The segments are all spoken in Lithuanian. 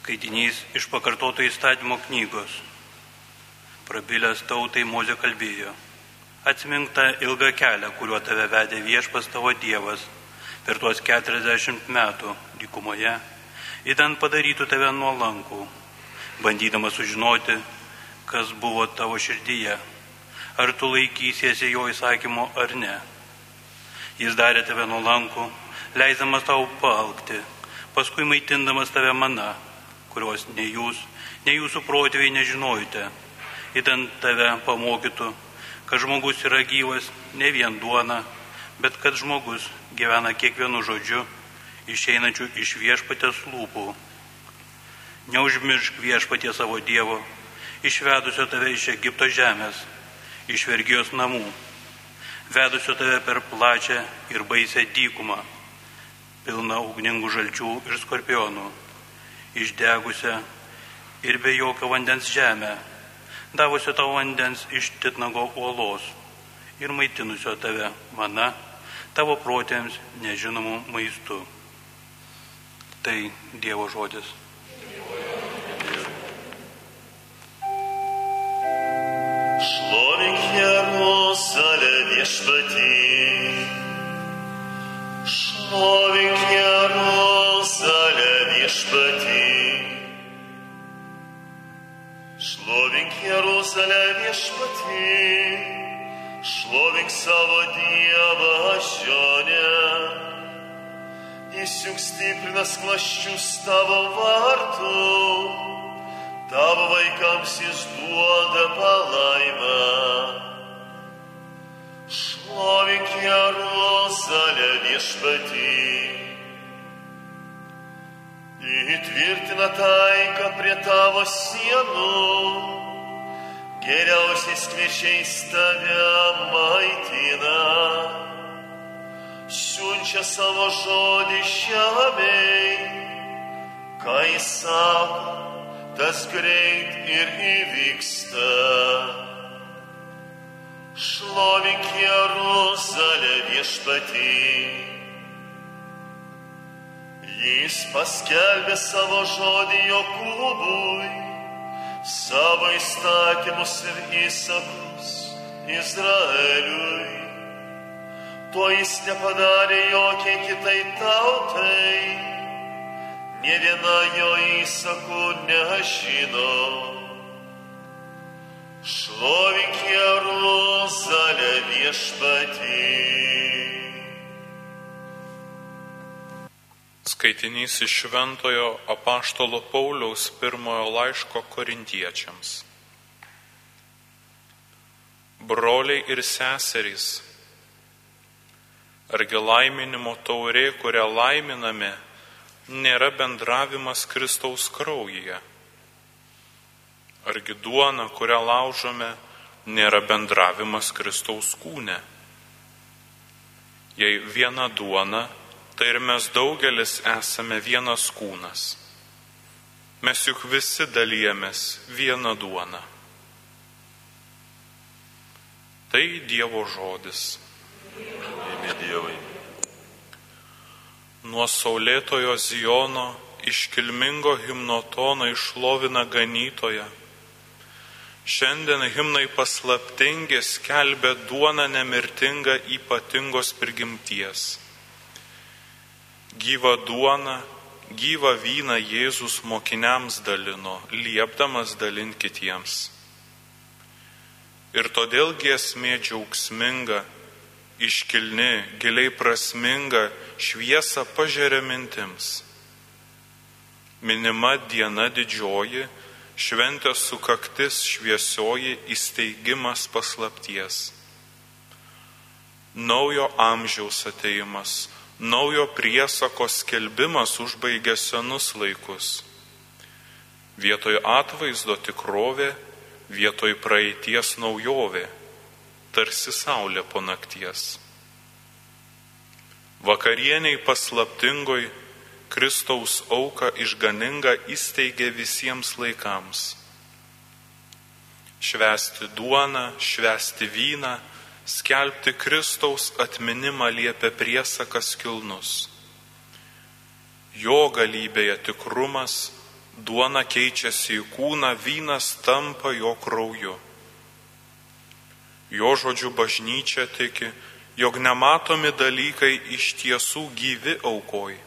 Skaitinys iš pakartoto įstatymo knygos. Prabilęs tautai Mozė kalbėjo. Atsimink tą ilgą kelią, kuriuo tave vedė viešpas tavo Dievas per tuos 40 metų dykumoje, įdant padarytų tave nuolankų, bandydamas sužinoti, kas buvo tavo širdyje, ar tu laikysiesi jo įsakymo ar ne. Jis darė tave nuolankų, leisdamas tau palkti, paskui maitindamas tave mana kurios nei jūs, nei jūsų protėviai nežinojate, įdant tave pamokytų, kad žmogus yra gyvas ne vien duona, bet kad žmogus gyvena kiekvienu žodžiu, išeinančiu iš viešpatės lūpų. Neužmiršk viešpatie savo Dievo, išvedusio tave iš Egipto žemės, iš vergijos namų, vedusio tave per plačią ir baisę dykumą, pilną ugningų žalčių ir skorpionų išdegusią ir be jokio vandens žemę, davusio tau vandens iš titnago uolos ir maitinusio tave mana, tavo protėms nežinomų maistų. Tai Dievo žodis. Šlovink Jeruzalę viešpatį. Šlovink Jeruzalę viešpatį. Šlovink savo Dievą žionę. Jis juk stiprina sklaščius tavo vartų tavo vaikams jis duoda palaimą. Šlovink Jeruzalę viešpatį. Įtvirtina taiką prie tavo sienų, geriausiais kviečiais tave maitina. Siunčia savo žodį žemei, kai sako, tas greit ir įvyksta. Šlovink Jeruzalę viešpatį. Jis paskelbė savo žodį Jokūbui, savo įstatymus ir įsakus Izraeliui. To jis nepadarė jokiai kitai tautai ne viena jo įsakų nežino. Šlovink Jeruzalę viešpatį. Skaitinys iš Šventojo apaštalo Pauliaus pirmojo laiško korintiečiams. Broliai ir seserys, argi laiminimo taurė, kurią laiminame, nėra bendravimas Kristaus kraujyje. Argi duona, kurią laužome, nėra bendravimas Kristaus kūne. Jei viena duona, tai ir mes daugelis esame vienas kūnas. Mes juk visi dalyjamės vieną duoną. Tai Dievo žodis. Eimė Dievai. Nuo saulėtojo Zijono iškilmingo himnotono išlovina ganytoje. Šiandien himnai paslaptingi skelbia duoną nemirtingą ypatingos prigimties. Gyva duona, gyva vyną Jėzus mokiniams dalino, liepdamas dalin kitiems. Ir todėl giesmė džiaugsminga, iškilni, giliai prasminga, šviesa pažeria mintims. Minima diena didžioji, šventės sukaktis šviesioji įsteigimas paslapties. Naujo amžiaus ateimas, naujo priesako skelbimas užbaigė senus laikus. Vietoj atvaizdo tikrovė, vietoj praeities naujovė, tarsi saulė po nakties. Vakarieniai paslaptingoj Kristaus auką išganingą įsteigė visiems laikams. Švesti duoną, švesti vyną, skelbti Kristaus atminimą liepia priesakas kilnus. Jo galybėje tikrumas, duona keičiasi į kūną, vynas tampa jo krauju. Jo žodžiu bažnyčia tiki, jog nematomi dalykai iš tiesų gyvi aukoj.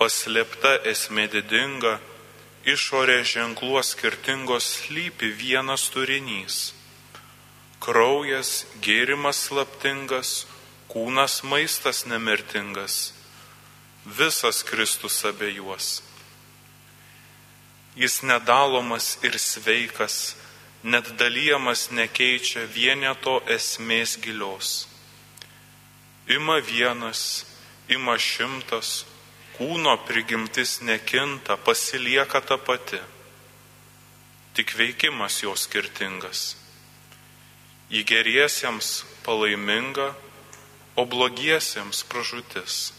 Paslėpta esmė didinga, išorė ženkluos skirtingos slypi vienas turinys - kraujas, gėrimas slaptingas, kūnas maistas nemirtingas visas Kristus abejuos. Jis nedalomas ir sveikas, net dalyjamas nekeičia vieneto esmės gilios. Ima vienas, ima šimtas, kūno prigimtis nekinta, pasilieka ta pati. Tik veikimas jo skirtingas. Į geriesiems palaiminga, o blogiesiems pražutis.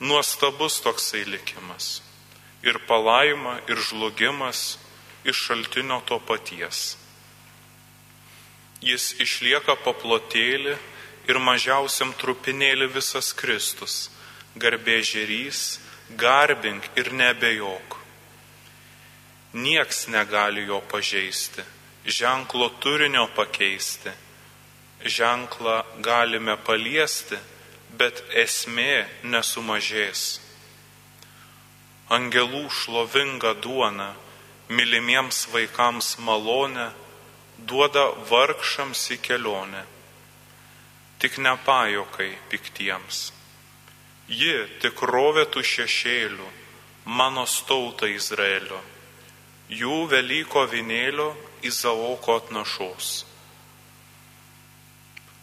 Nuostabus toksai likimas. Ir palaima, ir žlugimas iš šaltinio to paties. Jis išlieka paplotėlį ir mažiausiam trupinėlį visas Kristus, garbė žerys, garbink ir nebejok. Nieks negali jo pažeisti, ženklo turinio pakeisti, ženklą galime paliesti bet esmė nesumažės. Angelų šlovinga duona, mylimiems vaikams malonę, duoda vargšams į kelionę. Tik nepajokai piktiems. Ji tikrovė tų šešėlių, mano stauta Izraelio, jų Velyko vinėlio Izaoko atnašos.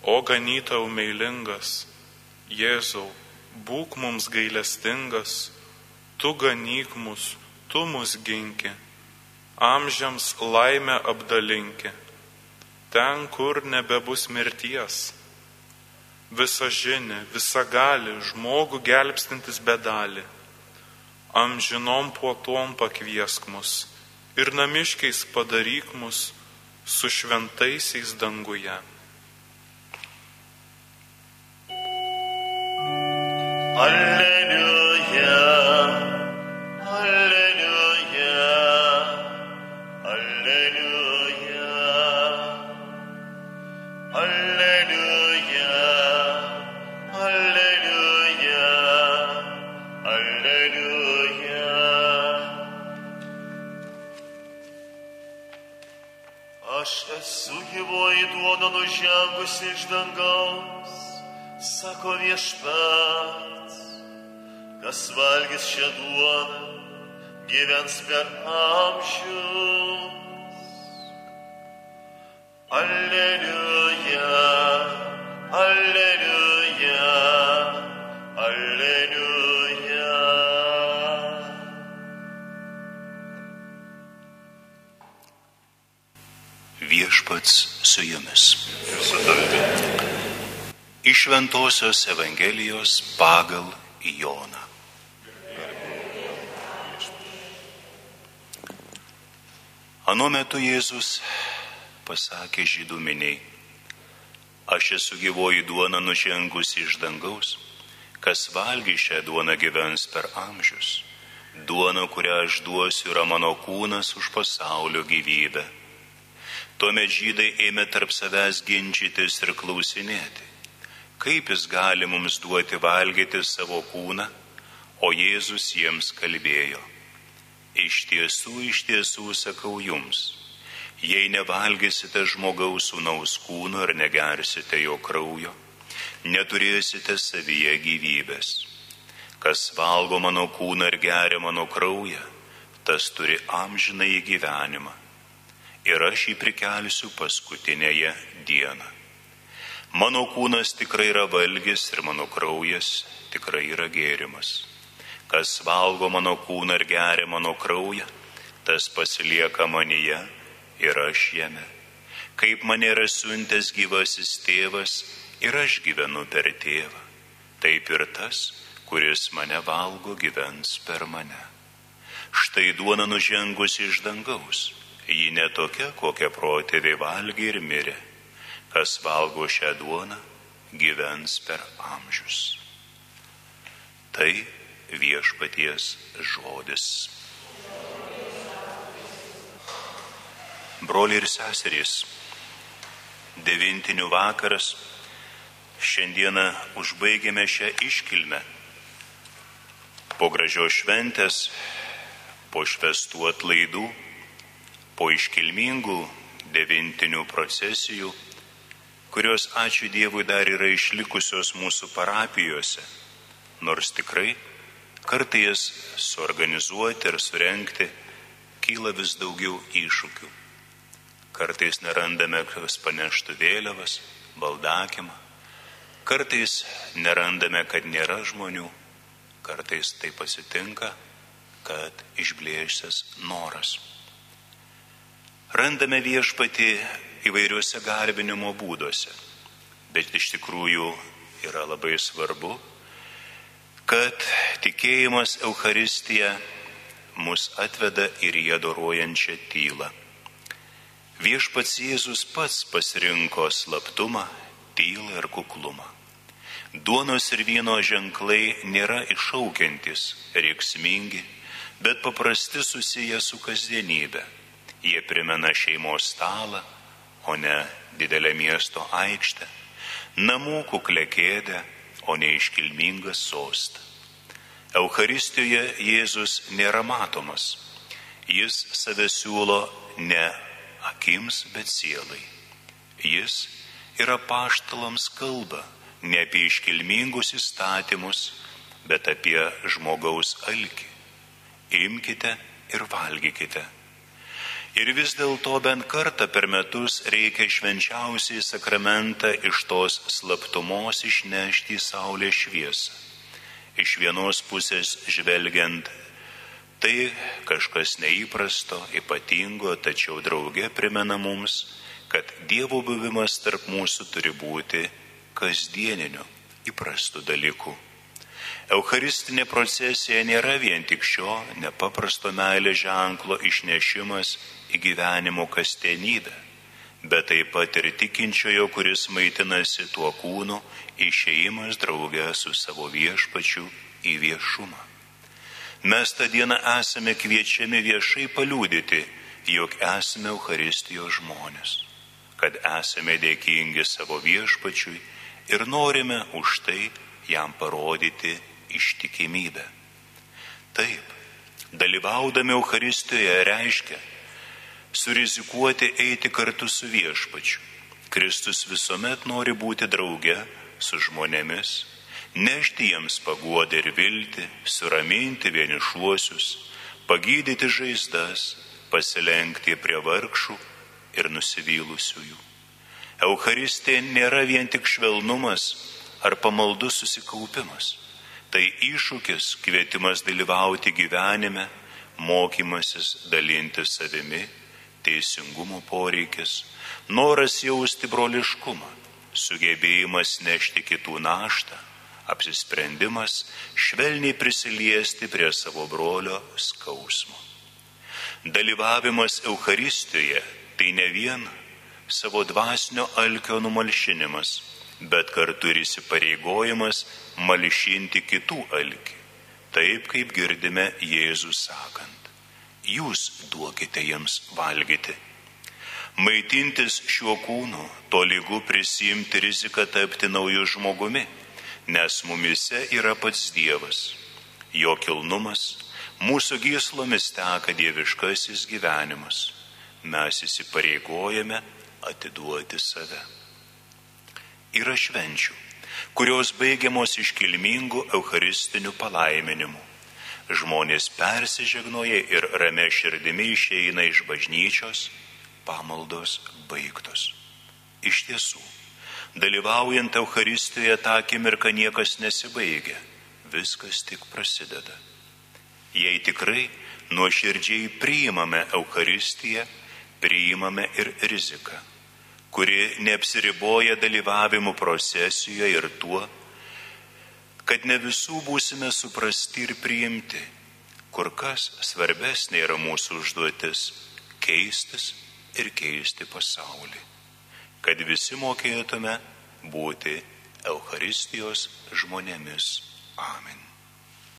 O ganytau meilingas, Jėzau, būk mums gailestingas, tu ganyk mus, tu mus ginki, amžiams laimę apdalinki, ten, kur nebebus mirties. Visa žinia, visa gali, žmogų gelbstintis bedalį, amžinom puotom pakviesk mus ir namiškiais padaryk mus su šventaisiais danguje. Alleluja, viešpats kas valgys šią duoną, gyvens per amžius. Alleluja, alleluja, alleluja. Viešpats su jumis. Iš Šventojios Evangelijos pagal Joną. Anu metu Jėzus pasakė žydų miniai, aš esu gyvoji duona nužengusi iš dangaus, kas valgy šią duoną gyvens per amžius. Duona, kurią aš duosiu, yra mano kūnas už pasaulio gyvybę. Tuomet žydai ėmė tarp savęs ginčytis ir klausinėti, kaip jis gali mums duoti valgyti savo kūną, o Jėzus jiems kalbėjo Iš tiesų, iš tiesų sakau jums, jei nevalgysite žmogaus sūnaus kūno ir negersite jo kraujo, neturėsite savyje gyvybės. Kas valgo mano kūną ir geria mano kraują, tas turi amžiną į gyvenimą. Ir aš jį prikelsiu paskutinėje dieną. Mano kūnas tikrai yra valgys ir mano kraujas tikrai yra gėrimas. Kas valgo mano kūną ir geria mano kraują, tas pasilieka manyje ir aš jame. Kaip mane yra siuntęs gyvasis tėvas ir aš gyvenu per tėvą, taip ir tas, kuris mane valgo, gyvens per mane. Štai duona nužengusi iš dangaus, ji netokia, kokią protėviai valgė ir mirė. Kas valgo šią duoną, gyvens per amžius. Tai viešpaties žodis. Broliai ir seserys, devintinių vakaras, šiandieną užbaigėme šią iškilmę. Po gražios šventės, po švestų atlaidų, po iškilmingų devintinių procesijų, kurios, ačiū Dievui, dar yra išlikusios mūsų parapijose, nors tikrai kartais suorganizuoti ir surenkti kyla vis daugiau iššūkių. Kartais nerandame, kas paneštų vėliavas, baldakimą, kartais nerandame, kad nėra žmonių, kartais tai pasitinka, kad išblėšęs noras. Randame viešpati įvairiuose garbinimo būduose. Bet iš tikrųjų yra labai svarbu, kad tikėjimas Euharistija mus atveda ir į adoruojančią tylą. Viešpats Jėzus pats pasirinko slaptumą, tylą ir kuklumą. Duonos ir vyno ženklai nėra iššaukiantis, reiksmingi, bet paprasti susiję su kasdienybė. Jie primena šeimos stalą, o ne didelę miesto aikštę, namų kuklę kėdę, o ne iškilmingą sostą. Euharistijoje Jėzus nėra matomas. Jis save siūlo ne akims, bet sielai. Jis yra paštalams kalba ne apie iškilmingus įstatymus, bet apie žmogaus alkį. Imkite ir valgykite Ir vis dėlto bent kartą per metus reikia švenčiausiai sakramentą iš tos slaptumos išnešti į saulės šviesą. Iš vienos pusės žvelgiant, tai kažkas neįprasto, ypatingo, tačiau drauge primena mums, kad Dievo buvimas tarp mūsų turi būti kasdieniniu, įprastu dalyku. Eucharistinė procesija nėra vien tik šio nepaprasto meilės ženklo išnešimas į gyvenimo kasdienybę, bet taip pat ir tikinčiojo, kuris maitinasi tuo kūnu, išėjimas draugė su savo viešpačiu į viešumą. Mes tą dieną esame kviečiami viešai paliūdyti, jog esame Euharistijos žmonės, kad esame dėkingi savo viešpačiui ir norime už tai jam parodyti ištikimybę. Taip, dalyvaudami Euharistijoje reiškia, surizikuoti eiti kartu su viešpačiu. Kristus visuomet nori būti drauge su žmonėmis, nešti jiems paguodą ir viltį, suraminti vienišuosius, pagydyti žaizdas, pasilenkti prie vargšų ir nusivylusiųjų. Euharistija nėra vien tik švelnumas ar pamaldus susikaupimas. Tai iššūkis, kvietimas dalyvauti gyvenime, mokymasis dalinti savimi teisingumo poreikis, noras jausti broliškumą, sugebėjimas nešti kitų naštą, apsisprendimas švelniai prisiliesti prie savo brolio skausmo. Dalyvavimas Euharistijoje tai ne vien savo dvasinio alkio numalšinimas, bet kartu ir įsipareigojimas malšinti kitų alkį, taip kaip girdime Jėzų sakant jūs duokite jiems valgyti. Maitintis šiuo kūnu, to lygu prisimti riziką tapti naujų žmogumi, nes mumise yra pats Dievas. Jo kilnumas, mūsų gyslomis teka dieviškasis gyvenimas. Mes įsipareigojame atiduoti save. Yra švenčių, kurios baigiamos iškilmingų eucharistinių palaiminimų žmonės persižegnoja ir rame širdimi išeina iš bažnyčios, pamaldos baigtos. Iš tiesų, dalyvaujant Euharistijoje tą akimirką niekas nesibaigia, viskas tik prasideda. Jei tikrai nuoširdžiai priimame Euharistiją, priimame ir riziką, kuri neapsiriboja dalyvavimu procesijoje ir tuo, kad ne visų būsime suprasti ir priimti. Kur kas svarbesnė yra mūsų užduotis - keistis ir keisti pasaulį. Kad visi mokėtume būti Euharistijos žmonėmis. Amen.